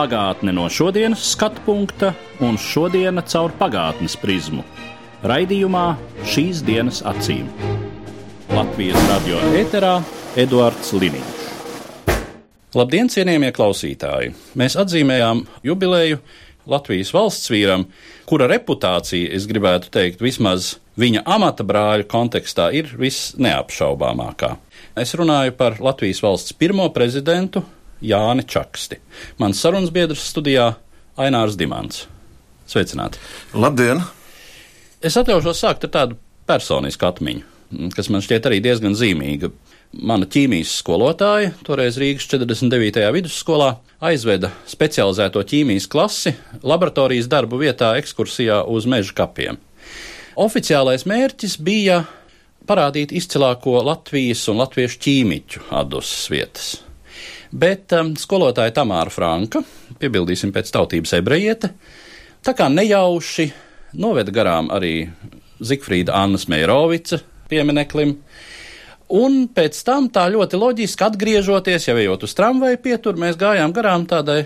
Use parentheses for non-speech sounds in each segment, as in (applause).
Pagātne no šodienas skatu punkta un šodienas caur pagātnes prizmu. Raidījumā šīs dienas acīm. Latvijas radio eterā Eduards Liniņš. Labdien, cienījamie klausītāji! Mēs atzīmējām jubileju Latvijas valsts vīram, kura reputācija, es gribētu teikt, vismaz viņa amata brāļa kontekstā ir visneapšaubāmākā. Es runāju par Latvijas valsts pirmo prezidentu Jāni Čaksti. Mans sarunas biedrs studijā Ainārs Dimants. Sveicināti! Labdien! Es atļaušos sākt ar tādu personisku atmiņu, kas man šķiet arī diezgan zīmīga. Mana ķīmijas skolotāja, toreiz Rīgas 49. vidusskolā, aizveda specializēto ķīmijas klasi laboratorijas darbu vietā ekskursijā uz meža kapiem. Oficiālais mērķis bija parādīt izcilāko Latvijas un latviešu ķīmiķu atdusmas vietas. Bet um, skolotāja Tamāra Franka, piebildīsim pēc tautības ebrejiete, tā kā nejauši noveda garām arī Zikfrīda Annas Meirovica piemineklim, un pēc tam tā ļoti loģiski atgriežoties, jau ejot uz tramvaju pieturu, mēs gājām garām tādai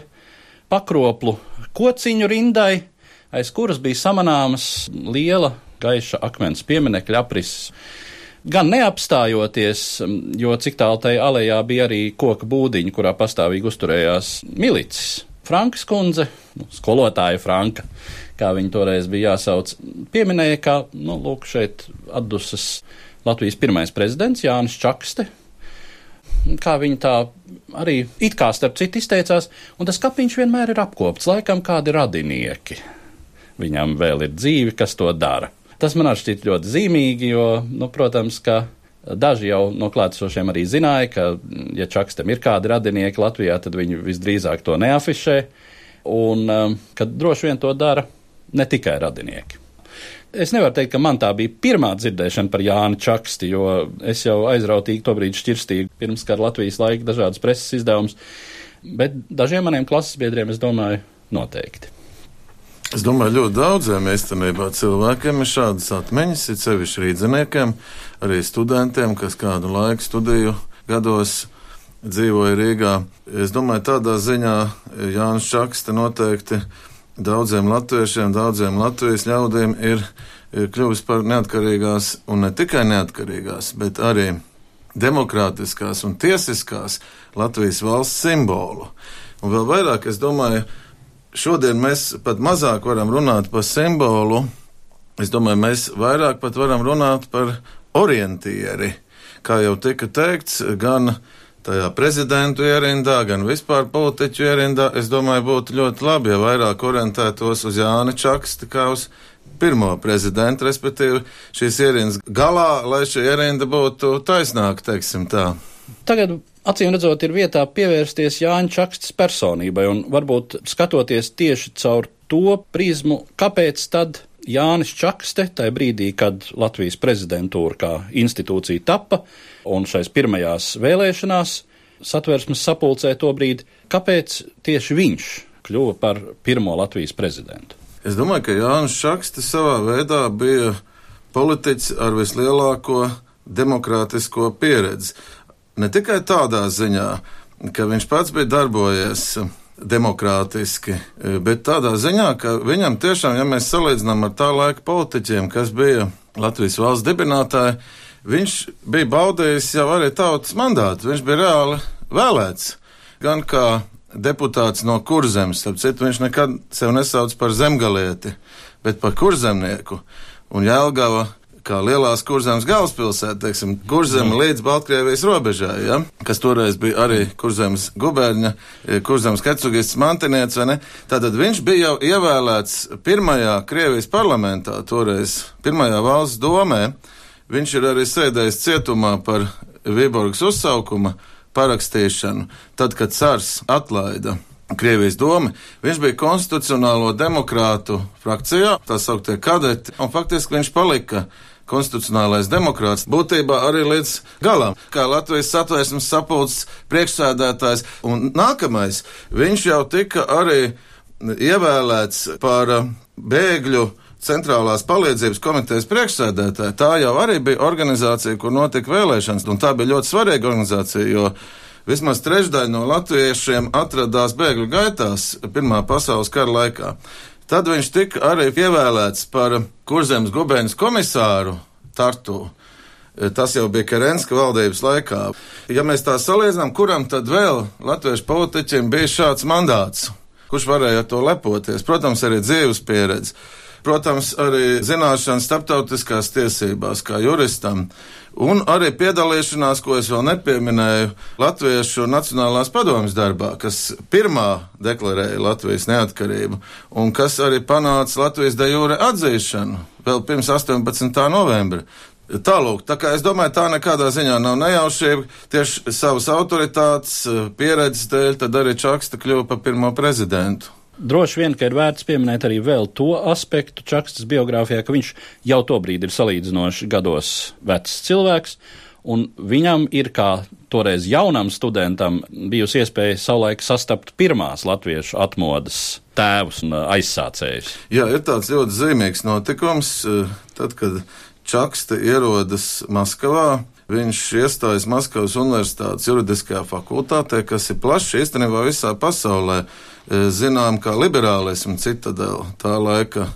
pakroplu kociņu rindai, aiz kuras bija samanāmas liela gaiša akmens pieminekļa aprises. Gan neapstājoties, jo cik tālu tajā alejā bija arī koka būdiņa, kurā pastāvīgi uzturējās milicis. Frankas kundze, nu, skolotāja Franka, kā viņa toreiz bija jāsauc, pieminēja, ka, nu, lūk, šeit atdusas Latvijas pirmais prezidents Jānis Čakste, kā viņa tā arī it kā starp citu izteicās, un tas kapiņš vienmēr ir apkopts, laikam kādi radinieki. Viņam vēl ir dzīve, kas to dara. Tas man šķiet ļoti zīmīgi, jo, nu, protams, ka daži jau no klātesošiem arī zināja, ka, ja Čakstam ir kādi radinieki Latvijā, tad viņi visdrīzāk to neafišē, un um, ka droši vien to dara ne tikai radinieki. Es nevaru teikt, ka man tā bija pirmā dzirdēšana par Jānu Čaksti, jo es jau aizrautīgi tobrīd šķirstīju pirms kara Latvijas laika dažādas preses izdevumus, bet dažiem maniem klases biedriem es domāju noteikti. Es domāju, ļoti daudziem īstenībā cilvēkiem ir šādas atmiņas, ir sevišķi rīdziniekiem, arī studentiem, kas kādu laiku studiju gados dzīvoja Rīgā. Es domāju, tādā ziņā Jānis Čakste noteikti daudziem latviešiem, daudziem Latvijas ļaudīm ir, ir kļuvis par neatkarīgās, un ne tikai neatkarīgās, bet arī demokrātiskās un tiesiskās Latvijas valsts simbolu. Un vēl vairāk, es domāju, šodien mēs pat mazāk varam runāt par simbolu. Es domāju, mēs vairāk pat varam runāt par orientieri. Kā jau tika teikts, gan tajā prezidentu ierindā, gan vispār politiķu ierindā, es domāju, būtu ļoti labi, ja vairāk orientētos uz Jāni Čaksti kā uz pirmo prezidentu, respektīvi šīs ierindas galā, lai šī ierinda būtu taisnāka, teiksim tā. Tagad acīm redzot, ir vietā pievērsties Jāņa Čakstas personībai un varbūt skatoties tieši caur to prizmu, kāpēc tad Jānis Čakste, tajā brīdī, kad Latvijas prezidentūra kā institūcija tappa un šais pirmajās vēlēšanās satversmes sapulcē to brīdi, kāpēc tieši viņš kļuva par pirmo Latvijas prezidentu? Es domāju, ka Jānis Čakste savā veidā bija politiķis ar vislielāko demokrātisko pieredzi. Ne tikai tādā ziņā, ka viņš pats bija darbojies demokrātiski, bet tādā ziņā, ka viņam tiešām, ja mēs salīdzinām ar tā laika politiķiem, kas bija Latvijas valsts dibinātāji, viņš bija baudījis jau arī tautas mandātu. Viņš bija reāli vēlēts gan kā deputāts no kurzemes, ap citu viņš nekad sev nesauc par zemgalieti, bet par kurzemnieku. Un Jēlgava kā lielās kurzemes galvaspilsēta, teiksim, kurzeme līdz Baltkrievijas robežai, ja? kas toreiz bija arī kurzemes gubērņa, kurzemes kecugists mantinieks, vai ne? Tātad viņš bija jau ievēlēts pirmajā Krievijas parlamentā, toreiz pirmajā valsts domē. Viņš ir arī sēdējis cietumā par Viborgas uzsaukuma parakstīšanu, tad, kad cars atlaida Krievijas doma, viņš bija konstitucionālo demokrātu frakcijā, tā sauktie kadeti, un faktiski viņš palika konstitucionālais demokrāts būtībā arī līdz galam, kā Latvijas satvērsmes sapulces priekšsēdētājs. Un nākamais, viņš jau tika arī ievēlēts par bēgļu centrālās palīdzības komitejas priekšsēdētāju. Tā jau arī bija organizācija, kur notika vēlēšanas, un tā bija ļoti svarīga organizācija, jo vismaz trešdaļa no latviešiem atradās bēgļu gaitās Pirmā pasaules kara laikā. Tad viņš tika arī ievēlēts par kurzemes gubēnas komisāru Tartu. Tas jau bija Kerenska valdības laikā. Ja mēs tā salīdzinām, kuram tad vēl latviešu politiķiem bija šāds mandāts, kurš varēja ar to lepoties? Protams, arī dzīves pieredze. Protams, arī zināšanas starptautiskās tiesībās, kā juristam, un arī piedalīšanās, ko es vēl nepieminēju, Latviešu Nacionālās padomjas darbā, kas pirmā deklarēja Latvijas neatkarību, un kas arī panāca Latvijas de jure atzīšanu vēl pirms 18. novembra. Tālūk, tā kā es domāju, tā nekādā ziņā nav nejaušība. Tieši savas autoritātes, pieredzes dēļ, tad arī Čaksta kļuva par pirmo prezidentu. Droši vien, ka ir vērts pieminēt arī vēl to aspektu Čakstas biogrāfijā, ka viņš jau tobrīd ir salīdzinoši gados vecs cilvēks, un viņam ir kā toreiz jaunam studentam bijusi iespēja savulaik sastapt pirmās latviešu atmodas tēvus un aizsācējus. Jā, ir tāds ļoti zīmīgs notikums, tad, kad Čakste ierodas Maskavā. Viņš iestājas Maskavas Universitātes juridiskajā fakultātē, kas ir plašs īstenībā visā pasaulē zinām kā liberālismu citadela tā laika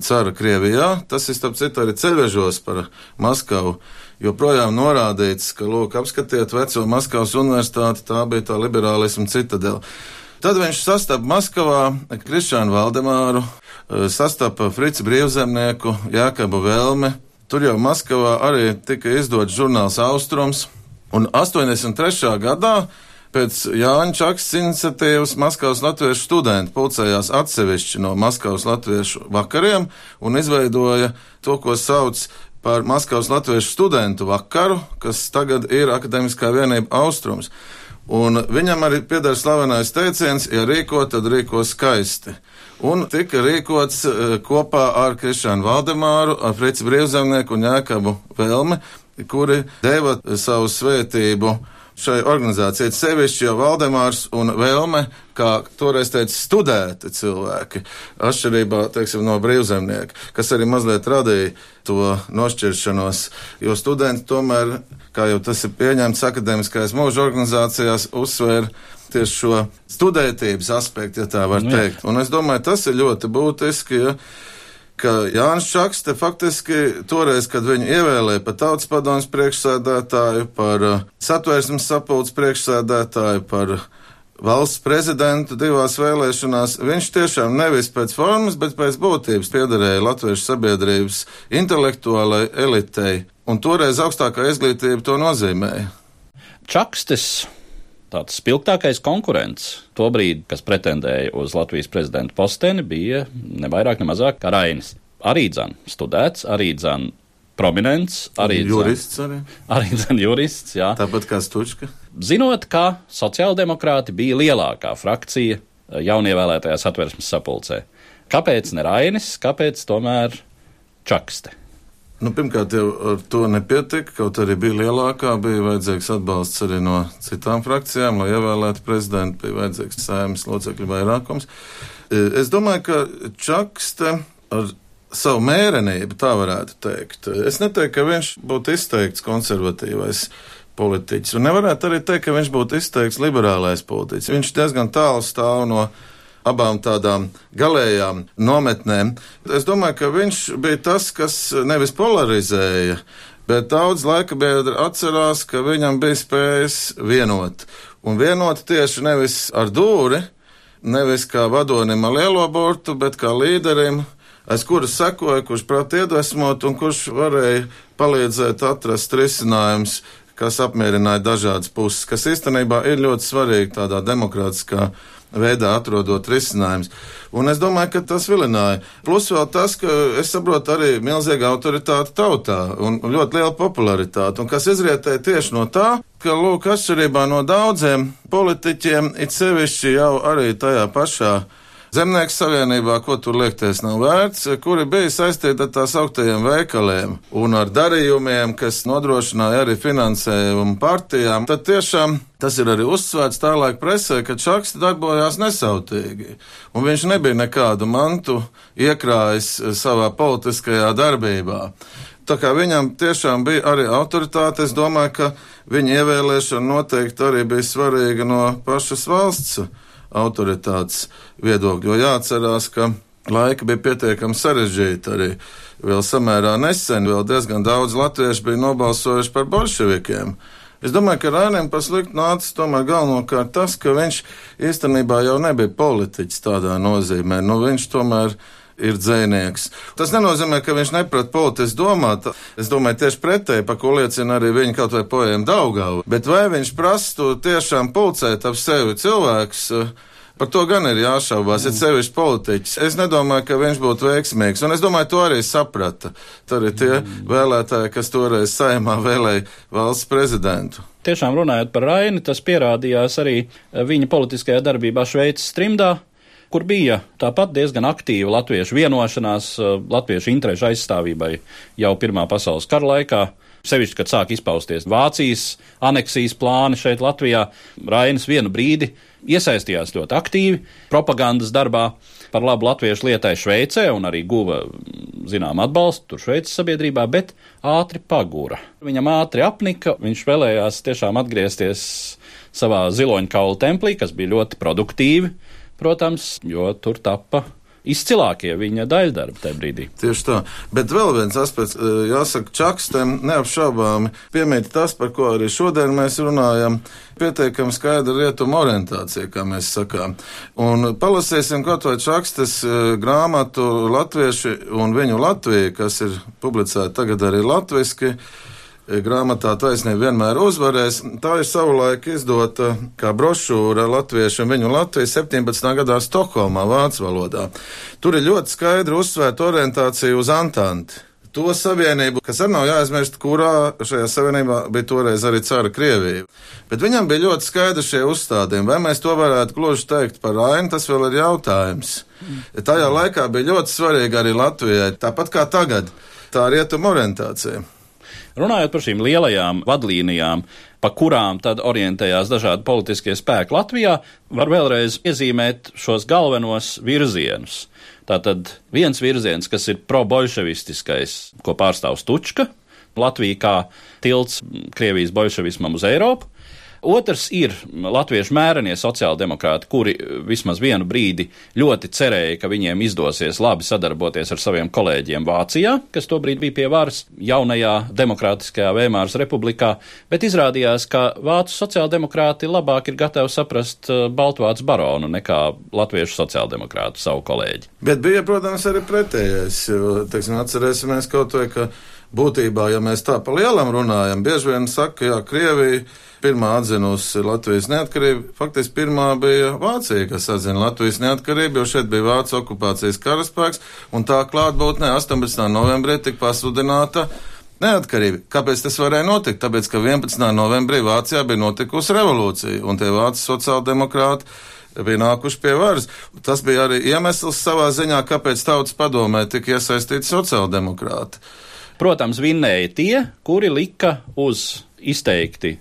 cara Krievijā. Tas ir, starp citu, arī ceļvežos par Maskavu. Joprojām norādīts, ka, lūk, apskatiet veco Maskavas universitāti, tā bija tā liberālismu citadela. Tad viņš sastapa Maskavā Krišānu Valdemāru, sastapa Frici Brīvzemnieku, Jākabu Velmi. Tur jau Maskavā arī tika izdots žurnāls Austrums, un 83. gadā Pēc Jāņa Čakas iniciatīvas Maskavas latviešu studenti pulcējās atsevišķi no Maskavas latviešu vakariem un izveidoja to, ko sauc par Maskavas latviešu studentu vakaru, kas tagad ir akademiskā vienība Austrums. Un viņam arī pieder slavenais teiciens, ja rīko, tad rīko skaisti. Un tika rīkots kopā ar Krišānu Valdemāru, ar Frici Brīvzemnieku un Jēkabu Velmi, kuri deva savu svētību šai organizācijai. Sevišķi jau Valdemārs un Velme, kā toreiz teica, studēti cilvēki, atšķirībā teiksim, no brīvzemnieka, kas arī mazliet radīja to nošķiršanos, jo studenti tomēr, kā jau tas ir pieņemts akadēmiskajās mūža organizācijās, uzsver tieši šo studētības aspektu, ja tā var nu, teikt. Un es domāju, tas ir ļoti būtiski, ja ka Jānis Čakste faktiski toreiz, kad viņu ievēlēja par tautas padomus priekšsēdētāju, par uh, satvērsmes sapulces priekšsēdētāju, par valsts prezidentu divās vēlēšanās, viņš tiešām nevis pēc formas, bet pēc būtības piederēja latviešu sabiedrības intelektuālai elitei, un toreiz augstākā izglītība to nozīmēja. Čakstes tāds spilgtākais konkurents tobrīd, kas pretendēja uz Latvijas prezidenta posteni, bija ne vairāk, ne mazāk kā Rainis. Arī dzan studēts, arī dzan prominents, arī jurists. Arī, arī dzan jurists, jā. Tāpat kā Stučka. Zinot, ka sociāldemokrāti bija lielākā frakcija jaunievēlētajā satversmes sapulcē. Kāpēc ne Rainis, kāpēc tomēr Čakste? Nu, pirmkārt, jau ar to nepietika, kaut arī bija lielākā, bija vajadzīgs atbalsts arī no citām frakcijām, lai ievēlētu prezidentu, bija vajadzīgs saimnes locekļu vairākums. E, es domāju, ka Čakste ar savu mērenību, tā varētu teikt. Es neteiktu, ka viņš būtu izteikts konservatīvais politiķis, un nevarētu arī teikt, ka viņš būtu izteikts liberālais politiķis. Viņš diezgan tālu stāv no abām tādām galējām nometnēm. Es domāju, ka viņš bija tas, kas nevis polarizēja, bet daudz laika biedri atcerās, ka viņam bija spējas vienot. Un vienot tieši nevis ar dūri, nevis kā vadonim ar lielo burtu, bet kā līderim, aiz kuras sekoja, kurš prāt iedvesmot un kurš varēja palīdzēt atrast risinājumus, kas apmierināja dažādas puses, kas īstenībā ir ļoti svarīgi tādā demokrātiskā veidā atrodot risinājumus. Un es domāju, ka tas vilināja. Plus vēl tas, ka es saprotu arī milzīga autoritāte tautā un ļoti liela popularitāte, un kas izrietēja tieši no tā, ka, lūk, atšķirībā no daudziem politiķiem, it sevišķi jau arī tajā pašā Zemnieks savienībā, ko tur liekties nav vērts, kuri bija saistīti ar tās augtajiem veikaliem un ar darījumiem, kas nodrošināja arī finansējumu partijām, tad tiešām tas ir arī uzsvērts tālāk presē, ka Čakste darbojās nesautīgi, un viņš nebija nekādu mantu iekrājis savā politiskajā darbībā. Tā kā viņam tiešām bija arī autoritāte, es domāju, ka viņa ievēlēšana noteikti arī bija svarīga no pašas valsts autoritātes viedokļa. Jo jāatcerās, ka laika bija pietiekami sarežģīti arī. Vēl samērā nesen, vēl diezgan daudz latviešu bija nobalsojuši par bolševikiem. Es domāju, ka Rainam par sliktu nācis tomēr galvenokārt tas, ka viņš īstenībā jau nebija politiķis tādā nozīmē. Nu, viņš tomēr ir dzēnieks. Tas nenozīmē, ka viņš neprat politiski domāt. Es domāju, tieši pretēji, pa ko liecina arī viņa kaut vai poēma Daugava. Bet vai viņš prastu tiešām pulcēt ap sevi cilvēkus? Par to gan ir jāšaubās, ir sevišķi politiķis. Es nedomāju, ka viņš būtu veiksmīgs, un es domāju, to arī saprata. Tur ir tie vēlētāji, kas toreiz saimā vēlēja valsts prezidentu. Tiešām runājot par Raini, tas pierādījās arī viņa politiskajā darbībā Šveices trimdā, kur bija tāpat diezgan aktīva latviešu vienošanās, eh, latviešu interešu aizstāvībai jau Pirmā pasaules kara laikā. Sevišķi, kad sāk izpausties Vācijas aneksijas plāni šeit Latvijā, Rainis vienu brīdi iesaistījās ļoti aktīvi propagandas darbā par labu latviešu lietai Šveicē un arī guva zinām atbalstu tur Šveices sabiedrībā, bet ātri pagūra. Viņam ātri apnika, viņš vēlējās tiešām atgriezties savā ziloņkaula templī, kas bija ļoti produktīvi protams, jo tur tappa izcilākie viņa daļdarbi tajā brīdī. Tieši tā. Bet vēl viens aspekts, e, jāsaka, Čakstam neapšaubāmi piemīt tas, par ko arī šodien mēs runājam. Pietiekami skaidra rietuma orientācija, kā mēs sakām. Un palasīsim kaut vai Čakstas e, grāmatu Latvieši un viņu Latvija, kas ir publicēta tagad arī latviski grāmatā taisnība vienmēr uzvarēs. Tā ir savulaik izdota kā brošūra latviešiem viņu Latvijas 17. gadā Stokholmā, vācu valodā. Tur ir ļoti skaidri uzsvērta orientācija uz Antanti. To savienību, kas arī nav jāaizmirst, kurā šajā savienībā bija toreiz arī cara Krievija. Bet viņam bija ļoti skaidri šie uzstādījumi. Vai mēs to varētu gluži teikt par ainu, tas vēl ir jautājums. Tajā laikā bija ļoti svarīgi arī Latvijai, tāpat kā tagad, tā rietuma orientācija. Runājot par šīm lielajām vadlīnijām, pa kurām tad orientējās dažādi politiskie spēki Latvijā, var vēlreiz iezīmēt šos galvenos virzienus. Tātad viens virziens, kas ir pro-bolševistiskais, ko pārstāv Stučka, Latvija kā tilts Krievijas bolševismam uz Eiropu, Otrs ir latviešu mērenie sociāldemokrāti, kuri vismaz vienu brīdi ļoti cerēja, ka viņiem izdosies labi sadarboties ar saviem kolēģiem Vācijā, kas tobrīd bija pie varas jaunajā demokrātiskajā Vēmāras republikā, bet izrādījās, ka vācu sociāldemokrāti labāk ir gatavi saprast uh, Baltvācu baronu nekā latviešu sociāldemokrātu savu kolēģi. Bet bija, protams, arī pretējais. Teiksim, atcerēsimies kaut vai, ka būtībā, ja mēs tā pa lielam runājam, bieži vien saka, ka Krievija pirmā atzinusi Latvijas neatkarību. Faktiski pirmā bija Vācija, kas atzina Latvijas neatkarību, jo šeit bija Vācijas okupācijas karaspēks, un tā klātbūtnē 18. novembrī tika pasludināta neatkarība. Kāpēc tas varēja notikt? Tāpēc, ka 11. novembrī Vācijā bija notikusi revolūcija, un tie vācu sociāldemokrāti bija nākuši pie varas. Tas bija arī iemesls savā ziņā, kāpēc tautas padomē tika iesaistīti sociāldemokrāti. Protams, vinnēja tie, kuri lika uz izteikti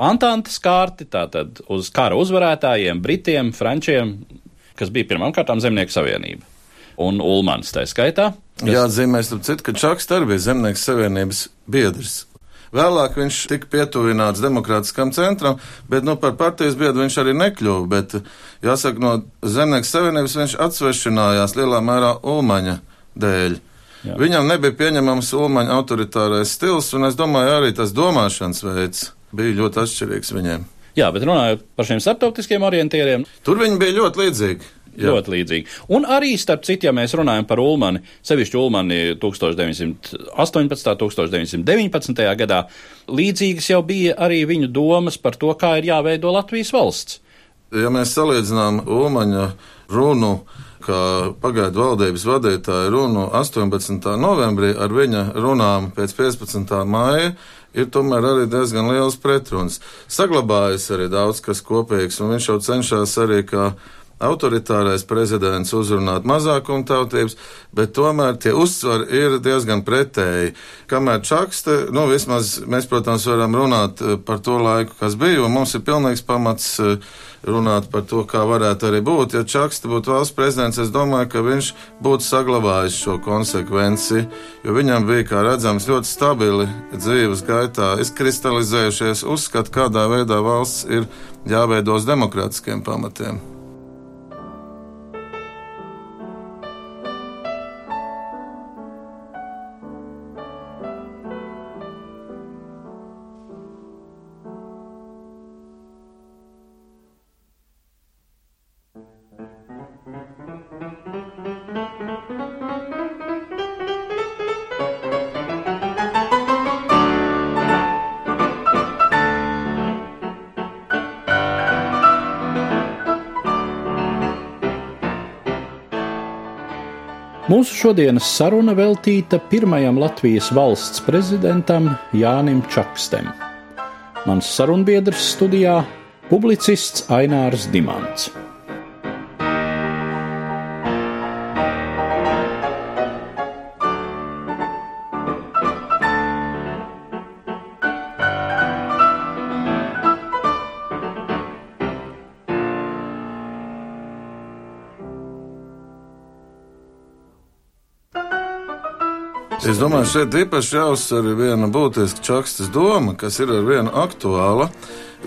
Antantes kārti, tātad uz kara uzvarētājiem, Britiem, Frančiem, kas bija pirmkārt Zemnieku savienība. Un Ulmans tā skaitā. Kas... Jāatzīmē, citu, ka Čaks arī bija Zemnieku savienības biedrs. Vēlāk viņš tika pietuvināts demokrātiskam centram, bet nu, par partijas biedru viņš arī nekļuva. Bet, jāsaka, no Zemnieku savienības viņš atsvešinājās lielā mērā Ulmaņa dēļ. Jā. Viņam nebija pieņemams Ulmaņa autoritārais stils, un es domāju, arī tas domāšanas veids bija ļoti atšķirīgs viņiem. Jā, bet runājot par šiem starptautiskiem orientieriem, tur viņi bija ļoti līdzīgi. Jā. Ļoti līdzīgi. Un arī, starp citu, ja mēs runājam par Ulmani, sevišķi Ulmani 1918. un 1919. gadā, līdzīgas jau bija arī viņu domas par to, kā ir jāveido Latvijas valsts. Ja mēs salīdzinām Ulmaņa runu, kā pagaidu valdības vadītāja runu 18. novembrī ar viņa runām pēc 15. māja, ir tomēr arī diezgan liels pretruns. Saglabājas arī daudz kas kopīgs, un viņš jau cenšas arī kā autoritārais prezidents uzrunāt mazākumtautības, bet tomēr tie uzsvari ir diezgan pretēji. Kamēr čakste, nu vismaz mēs, protams, varam runāt eh, par to laiku, kas bija, un mums ir pilnīgs pamats eh, runāt par to, kā varētu arī būt. Ja čakste būtu valsts prezidents, es domāju, ka viņš būtu saglabājis šo konsekvenci, jo viņam bija, kā redzams, ļoti stabili dzīves gaitā izkristalizējušies uzskati, kādā veidā valsts ir jāveido uz demokrātiskiem pamatiem. Mūsu šodienas saruna veltīta pirmajam Latvijas valsts prezidentam Jānim Čakstem. Mans sarunbiedrs studijā - publicists Ainārs Dimants. Es domāju, šeit īpaši jāuzsver viena būtiska čakstas doma, kas ir ar vienu aktuāla.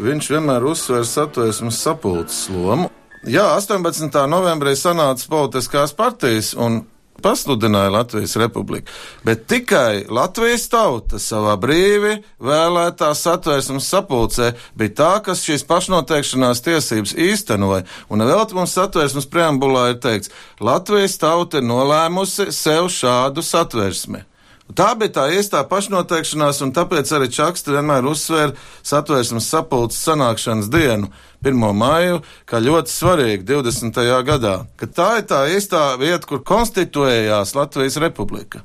Viņš vienmēr uzsver satversmes sapulces lomu. Jā, 18. novembrī sanāca politiskās partijas un pasludināja Latvijas republiku, bet tikai Latvijas tauta savā brīvi vēlētā satversmes sapulcē bija tā, kas šīs pašnoteikšanās tiesības īstenoja, un vēl mums satversmes preambulā ir teikts, Latvijas tauta ir nolēmusi sev šādu satversmi. Tā bija tā iestā pašnoteikšanās, un tāpēc arī Čakste vienmēr uzsver satvērsmes sapulces sanākšanas dienu, 1. māju, kā ļoti svarīgu 20. gadā, ka tā ir tā iestā vieta, kur konstituējās Latvijas republika.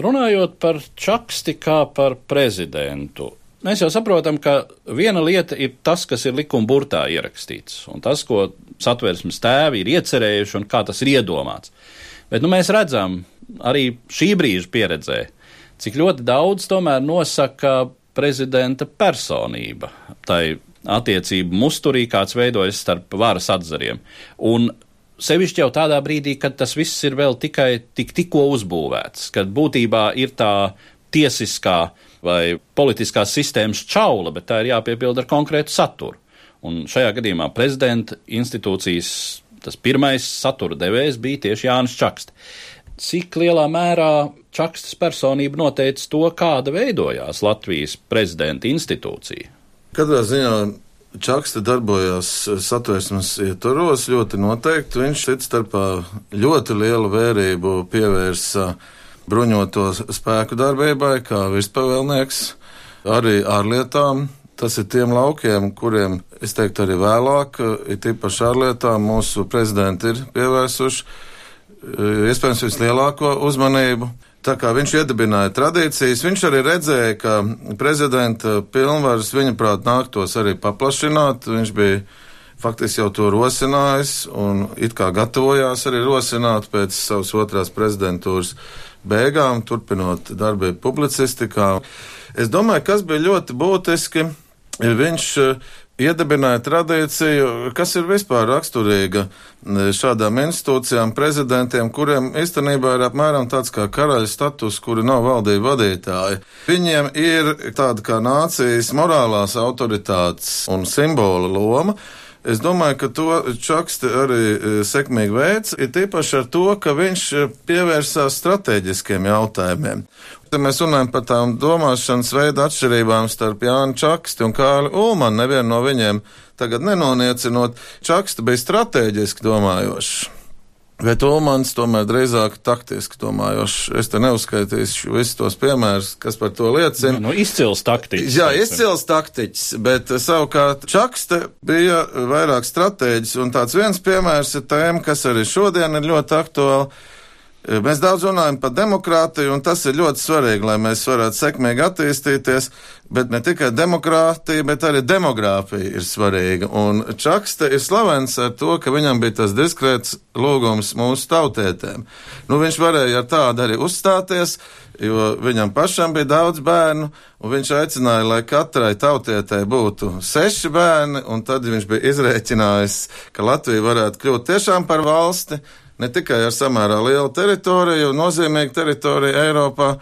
Runājot par Čaksti kā par prezidentu, mēs jau saprotam, ka viena lieta ir tas, kas ir likuma burtā ierakstīts, un tas, ko satvērsmes tēvi ir iecerējuši un kā tas ir iedomāts. Bet nu, mēs redzam arī šī brīža pieredzē, cik ļoti daudz tomēr nosaka prezidenta personība. Tai attiecību musturī, kāds veidojas starp varas atzariem. Un sevišķi jau tādā brīdī, kad tas viss ir vēl tikai tik, tikko uzbūvēts, kad būtībā ir tā tiesiskā vai politiskās sistēmas čaula, bet tā ir jāpiepilda ar konkrētu saturu. Un šajā gadījumā prezidenta institūcijas tas pirmais satura devējs bija tieši Jānis Čakste. Cik lielā mērā Čakstas personība noteica to, kāda veidojās Latvijas prezidenta institūcija? Katrā ziņā Čakste darbojās satversmes ietvaros ļoti noteikti. Viņš cits starpā ļoti lielu vērību pievērsa bruņoto spēku darbībai, kā virspavēlnieks, arī ārlietām. Tas ir tiem laukiem, kuriem, es teiktu, arī vēlāk, ir tīpaši ārlietām, mūsu prezidenti ir pievērsuši iespējams vislielāko uzmanību. Tā kā viņš iedibināja tradīcijas, viņš arī redzēja, ka prezidenta pilnvaras viņa prāt nāktos arī paplašināt. Viņš bija faktiski jau to rosinājis un it kā gatavojās arī rosināt pēc savas otrās prezidentūras beigām, turpinot darbību publicistikā. Es domāju, kas bija ļoti būtiski, viņš iedibināja tradīciju, kas ir vispār raksturīga šādām institūcijām, prezidentiem, kuriem īstenībā ir apmēram tāds kā karaļa status, kuri nav valdība vadītāji. Viņiem ir tāda kā nācijas morālās autoritātes un simbola loma. Es domāju, ka to Čakste arī e, sekmīgi veids, ir tīpaši ar to, ka viņš e, pievērsās strateģiskiem jautājumiem. Te mēs runājam par tām domāšanas veidu atšķirībām starp Jānu Čaksti un Kāli Ulmanu. Nevienu no viņiem tagad nenoniecinot. Čakste bija strateģiski domājošs. Bet Ulmans tomēr drīzāk taktiski domājošs. Es te neuzskaitīšu visus tos piemērus, kas par to liecina. Nu, izcils taktiķis. Jā, izcils taktiķis, bet savukārt Čakste bija vairāk stratēģis, un tāds viens piemērs ir tēma, kas arī šodien ir ļoti aktuāla. Mēs daudz runājam par demokrātiju, un tas ir ļoti svarīgi, lai mēs varētu sekmīgi attīstīties, bet ne tikai demokrātija, bet arī demogrāfija ir svarīga. Un Čakste ir slavens ar to, ka viņam bija tas diskrēts lūgums mūsu tautietēm. Nu, viņš varēja ar tādu arī uzstāties, jo viņam pašam bija daudz bērnu, un viņš aicināja, lai katrai tautietē būtu seši bērni, un tad viņš bija izrēķinājis, ka Latvija varētu kļūt tiešām par valsti ne tikai ar samērā lielu teritoriju, nozīmīgu teritoriju Eiropā,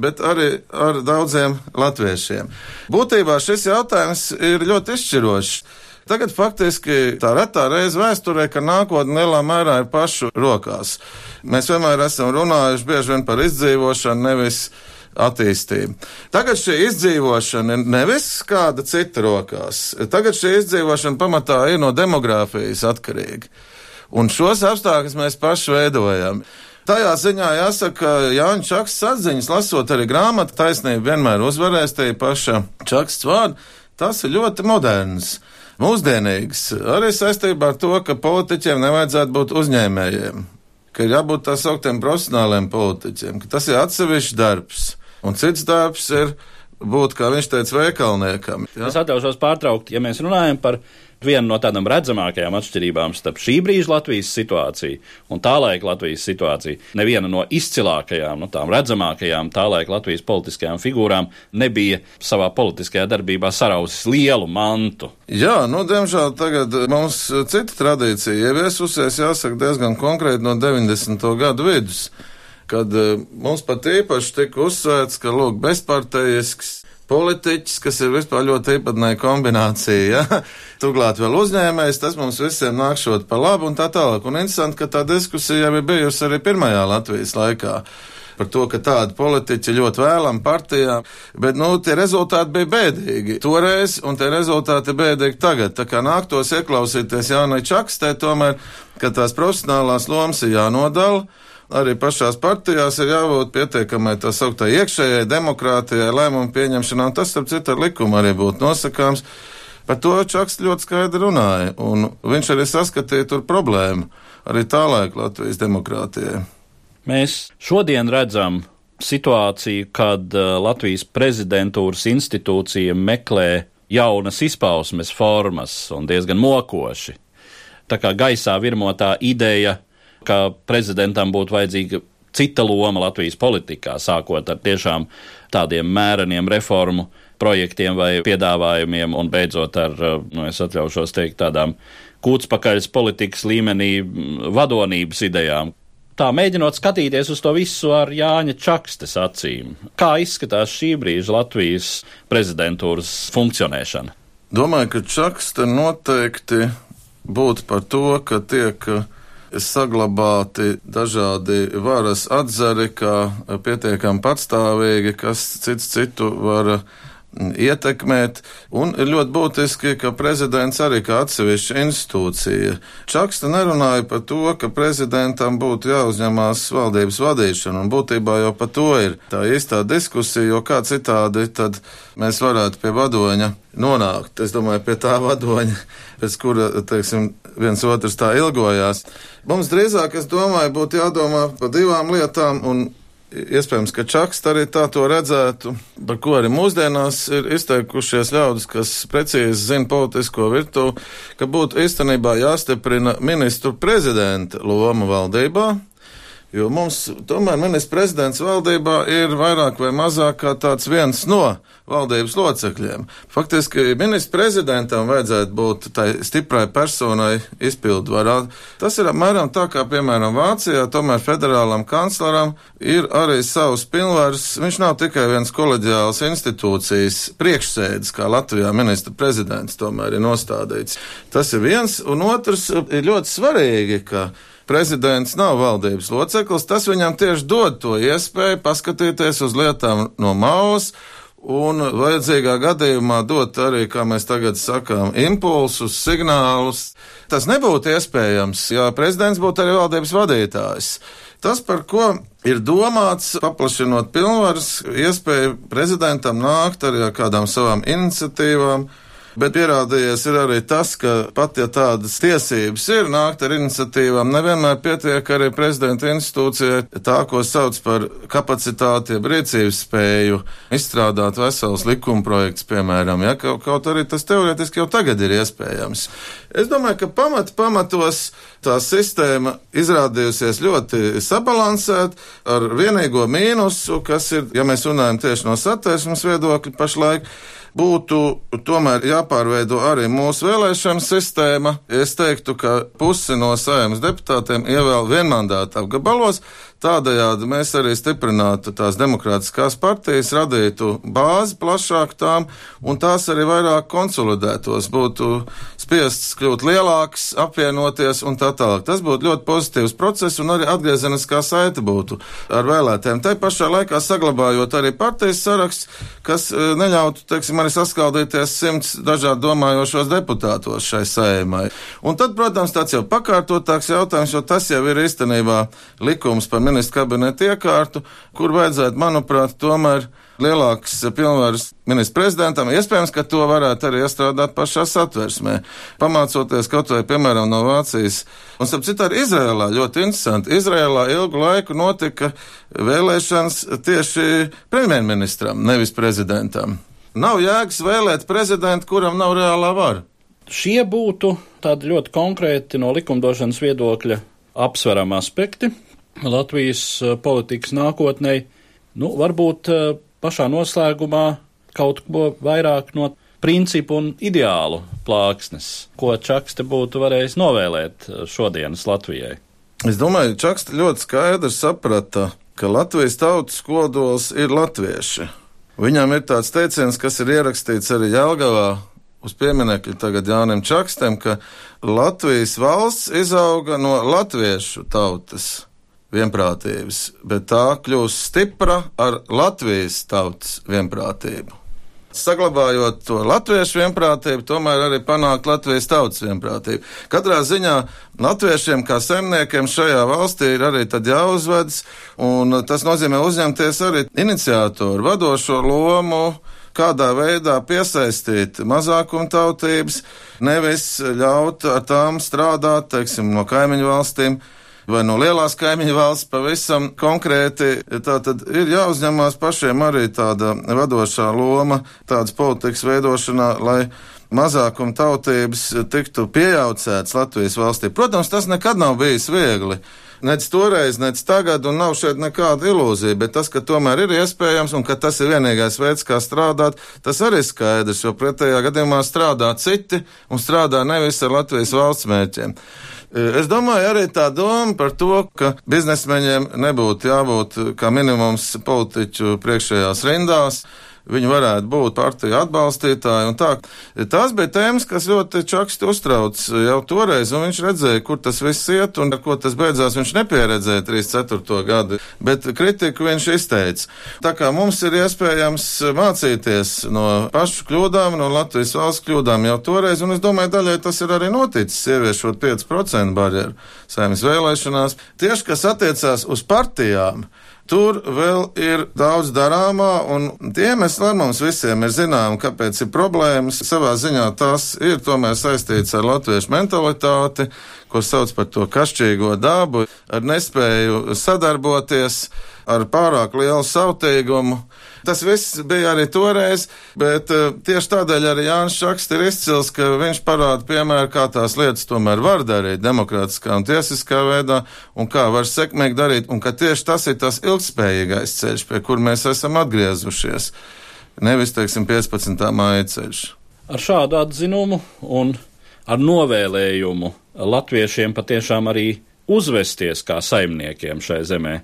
bet arī ar daudziem latviešiem. Būtībā šis jautājums ir ļoti izšķirošs. Tagad faktiski tā retā reize vēsturē, ka nākotne lielā mērā ir pašu rokās. Mēs vienmēr esam runājuši bieži vien par izdzīvošanu, nevis attīstību. Tagad šī izdzīvošana ir nevis kāda cita rokās. Tagad šī izdzīvošana pamatā ir no demogrāfijas atkarīga. Un šos apstākļus mēs paši veidojam. Tajā ziņā jāsaka, ka Jānis Čaksts atziņas, lasot arī grāmatu, taisnība vienmēr uzvarēs te paša Čaksts vārdu. Tas ir ļoti moderns, mūsdienīgs, arī saistībā ar to, ka politiķiem nevajadzētu būt uzņēmējiem, ka ir jābūt tā sauktiem profesionāliem politiķiem, ka tas ir atsevišķs darbs, un cits darbs ir būt, kā viņš teica, veikalniekam. Ja? Es atļaušos pārtraukt, ja mēs runājam par viena no tādām redzamākajām atšķirībām starp šī brīža Latvijas situāciju un tā laika Latvijas situāciju. Neviena no izcilākajām, no tām redzamākajām tā laika Latvijas politiskajām figūrām nebija savā politiskajā darbībā sarausis lielu mantu. Jā, nu, diemžēl tagad mums cita tradīcija ieviesusies, jāsaka, diezgan konkrēti no 90. gadu vidus kad eh, mums pat īpaši tika uzsvērts, ka, lūk, bezpartejisks politiķis, kas ir vispār ļoti īpatnēja kombinācija. Ja? (laughs) Turklāt vēl uzņēmējs, tas mums visiem nākšot pa labu un tā tālāk. Un interesanti, ka tā diskusija jau ir bijusi arī pirmajā Latvijas laikā par to, ka tādi politiķi ļoti vēlam partijā, bet, nu, tie rezultāti bija bēdīgi toreiz, un tie rezultāti bēdīgi tagad. Tā kā nāktos ieklausīties Jānai Čakstē, tomēr, ka tās profesionālās lomas ir jānodala arī pašās partijās ir jābūt pietiekamai tā sauktā iekšējai demokrātijai, lēmumu pieņemšanā, un tas, starp citu, ar likumu arī būtu nosakāms. Par to Čaks ļoti skaidri runāja, un viņš arī saskatīja tur problēmu arī tā laika Latvijas demokrātijai. Mēs šodien redzam situāciju, kad uh, Latvijas prezidentūras institūcija meklē jaunas izpausmes formas un diezgan mokoši. Tā kā gaisā virmotā ideja ka prezidentam būtu vajadzīga cita loma Latvijas politikā, sākot ar tiešām tādiem mēreniem reformu projektiem vai piedāvājumiem, un beidzot ar, nu, es atļaušos teikt, tādām kūtspakaļas politikas līmenī vadonības idejām. Tā mēģinot skatīties uz to visu ar Jāņa Čakstes acīm. Kā izskatās šī brīža Latvijas prezidentūras funkcionēšana? Domāju, ka Čakste noteikti būtu par to, ka tiek uh, saglabāti dažādi varas atzari, kā pietiekami patstāvīgi, kas cits citu var ietekmēt, un ir ļoti būtiski, ka prezidents arī kā atsevišķa institūcija. Čaksta nerunāja par to, ka prezidentam būtu jāuzņemās valdības vadīšana, un būtībā jau par to ir tā īstā diskusija, jo kā citādi tad mēs varētu pie vadoņa nonākt. Es domāju, pie tā vadoņa, pēc kura, teiksim, viens otrs tā ilgojās. Mums drīzāk, es domāju, būtu jādomā par divām lietām, un Iespējams, ka Čakste arī tā to redzētu, par ko arī mūsdienās ir izteikušies ļaudis, kas precīzi zina politisko virtuvi, ka būtu īstenībā jāstiprina ministru prezidenta loma valdībā, Jo mums tomēr ministrs prezidents valdībā ir vairāk vai mazāk kā tāds viens no valdības locekļiem. Faktiski ministrs prezidentam vajadzētu būt tai stiprai personai izpildvarā. Tas ir apmēram tā kā, piemēram, Vācijā, tomēr federālam kancleram ir arī savs pilnvars. Viņš nav tikai viens koleģiāls institūcijas priekšsēdis, kā Latvijā ministra prezidents tomēr ir nostādīts. Tas ir viens, un otrs ir ļoti svarīgi, ka prezidents nav valdības loceklis, tas viņam tieši dod to iespēju paskatīties uz lietām no malas un vajadzīgā gadījumā dot arī, kā mēs tagad sakām, impulsus, signālus. Tas nebūtu iespējams, ja prezidents būtu arī valdības vadītājs. Tas, par ko ir domāts, paplašinot pilnvaras, iespēju prezidentam nākt arī ar kādām savām iniciatīvām, Bet pierādījies ir arī tas, ka pat ja tādas tiesības ir nākt ar iniciatīvām, nevienmēr pietiek arī prezidenta institūcijai tā, ko sauc par kapacitāti, jeb rīcības spēju izstrādāt vesels likuma projekts, piemēram, ja kaut, kaut arī tas teorētiski jau tagad ir iespējams. Es domāju, ka pamat pamatos tā sistēma izrādījusies ļoti sabalansēta ar vienīgo mīnusu, kas ir, ja mēs runājam tieši no satversmes viedokļa pašlaik, būtu tomēr jāpārveido arī mūsu vēlēšana sistēma. Es teiktu, ka pusi no saimnes deputātiem ievēl vienmandātu apgabalos. Tādējādi mēs arī stiprinātu tās demokrātiskās partijas, radītu bāzi plašāk tām, un tās arī vairāk konsolidētos, būtu spiests kļūt lielāks, apvienoties un tā tālāk. Tas būtu ļoti pozitīvs process, un arī atgriezeniskā saite būtu ar vēlētēm. Tai pašā laikā saglabājot arī partijas saraksts, kas e, neļautu, teiksim, arī saskaldīties simts dažādi domājošos deputātos šai saimai. Un tad, protams, tāds jau pakārtotāks jautājums, jo tas jau ir īstenībā likums par ministru kabinetu iekārtu, kur vajadzētu, manuprāt, tomēr lielāks pilnvaras ministra prezidentam. Iespējams, ka to varētu arī iestrādāt pašā satversmē. Pamācoties kaut vai, piemēram, no Vācijas. Un, starp citu, arī Izrēlā ļoti interesanti. Izrēlā ilgu laiku notika vēlēšanas tieši premjerministram, nevis prezidentam. Nav jēgas vēlēt prezidentu, kuram nav reālā vara. Šie būtu tādi ļoti konkrēti no likumdošanas viedokļa apsverami aspekti. Latvijas eh, politikas nākotnē, nu, varbūt eh, pašā noslēgumā kaut ko vairāk no principu un ideālu plāksnes, ko Čakste būtu varējis novēlēt eh, šodienas Latvijai. Es domāju, Čakste ļoti skaidri saprata, ka Latvijas tautas kodols ir latvieši. Viņam ir tāds teiciens, kas ir ierakstīts arī Jālgavā uz pieminekļa tagad Jānim Čakstam, ka Latvijas valsts izauga no latviešu tautas vienprātības, bet tā kļūst stipra ar Latvijas tautas vienprātību. Saglabājot to latviešu vienprātību, tomēr arī panākt Latvijas tautas vienprātību. Katrā ziņā latviešiem kā zemniekiem šajā valstī ir arī jāuzvedas, un tas nozīmē uzņemties arī iniciātoru vadošo lomu, kādā veidā piesaistīt mazākumtautības, nevis ļaut ar tām strādāt, teiksim, no kaimiņu valstīm vai no lielās kaimiņu valsts pavisam konkrēti. Tā tad ir jāuzņemās pašiem arī tāda vadošā loma tādas politikas veidošanā, lai mazākuma tautības tiktu pieaucēts Latvijas valstī. Protams, tas nekad nav bijis viegli. Nec toreiz, nec tagad, un nav šeit nekāda ilūzija, bet tas, ka tomēr ir iespējams un ka tas ir vienīgais veids, kā strādāt, tas arī skaidrs, jo pretējā gadījumā strādā citi un strādā nevis ar Latvijas valsts mērķiem. Es domāju, arī tā doma par to, ka biznesmeņiem nebūtu jābūt kā minimums politiķu priekšējās rindās viņi varētu būt partiju atbalstītāji un tā. Tās bija tēmas, kas ļoti čaksti uztrauc jau toreiz, un viņš redzēja, kur tas viss iet un ar ko tas beidzās. Viņš nepieredzēja 34. gadu, bet kritiku viņš izteica. Tā kā mums ir iespējams mācīties no pašu kļūdām, no Latvijas valsts kļūdām jau toreiz, un es domāju, daļai tas ir arī noticis, ieviešot 5% barjeru saimnes vēlēšanās. Tieši, kas attiecās uz partijām, Tur vēl ir daudz darāmā, un tie iemesli ar mums visiem ir zinām, kāpēc ir problēmas. Savā ziņā tas ir tomēr saistīts ar latviešu mentalitāti, ko sauc par to kašķīgo dabu, ar nespēju sadarboties, ar pārāk lielu sautīgumu. Tas viss bija arī toreiz, bet uh, tieši tādēļ arī Jānis Šakst ir izcils, ka viņš parāda piemēru, kā tās lietas tomēr var darīt demokrātiskā un tiesiskā veidā, un kā var sekmīgi darīt, un ka tieši tas ir tas ilgspējīgais ceļš, pie kur mēs esam atgriezušies. Nevis, teiksim, 15. māja ceļš. Ar šādu atzinumu un ar novēlējumu latviešiem patiešām arī uzvesties kā saimniekiem šai zemē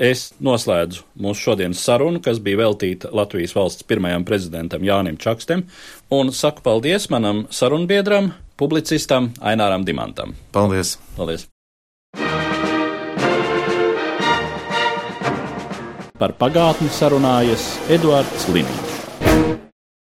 es noslēdzu mūsu šodienas sarunu, kas bija veltīta Latvijas valsts pirmajam prezidentam Jānim Čakstem, un saku paldies manam sarunbiedram, publicistam Aināram Dimantam. Paldies! paldies. Par pagātni sarunājas Eduards Līniju.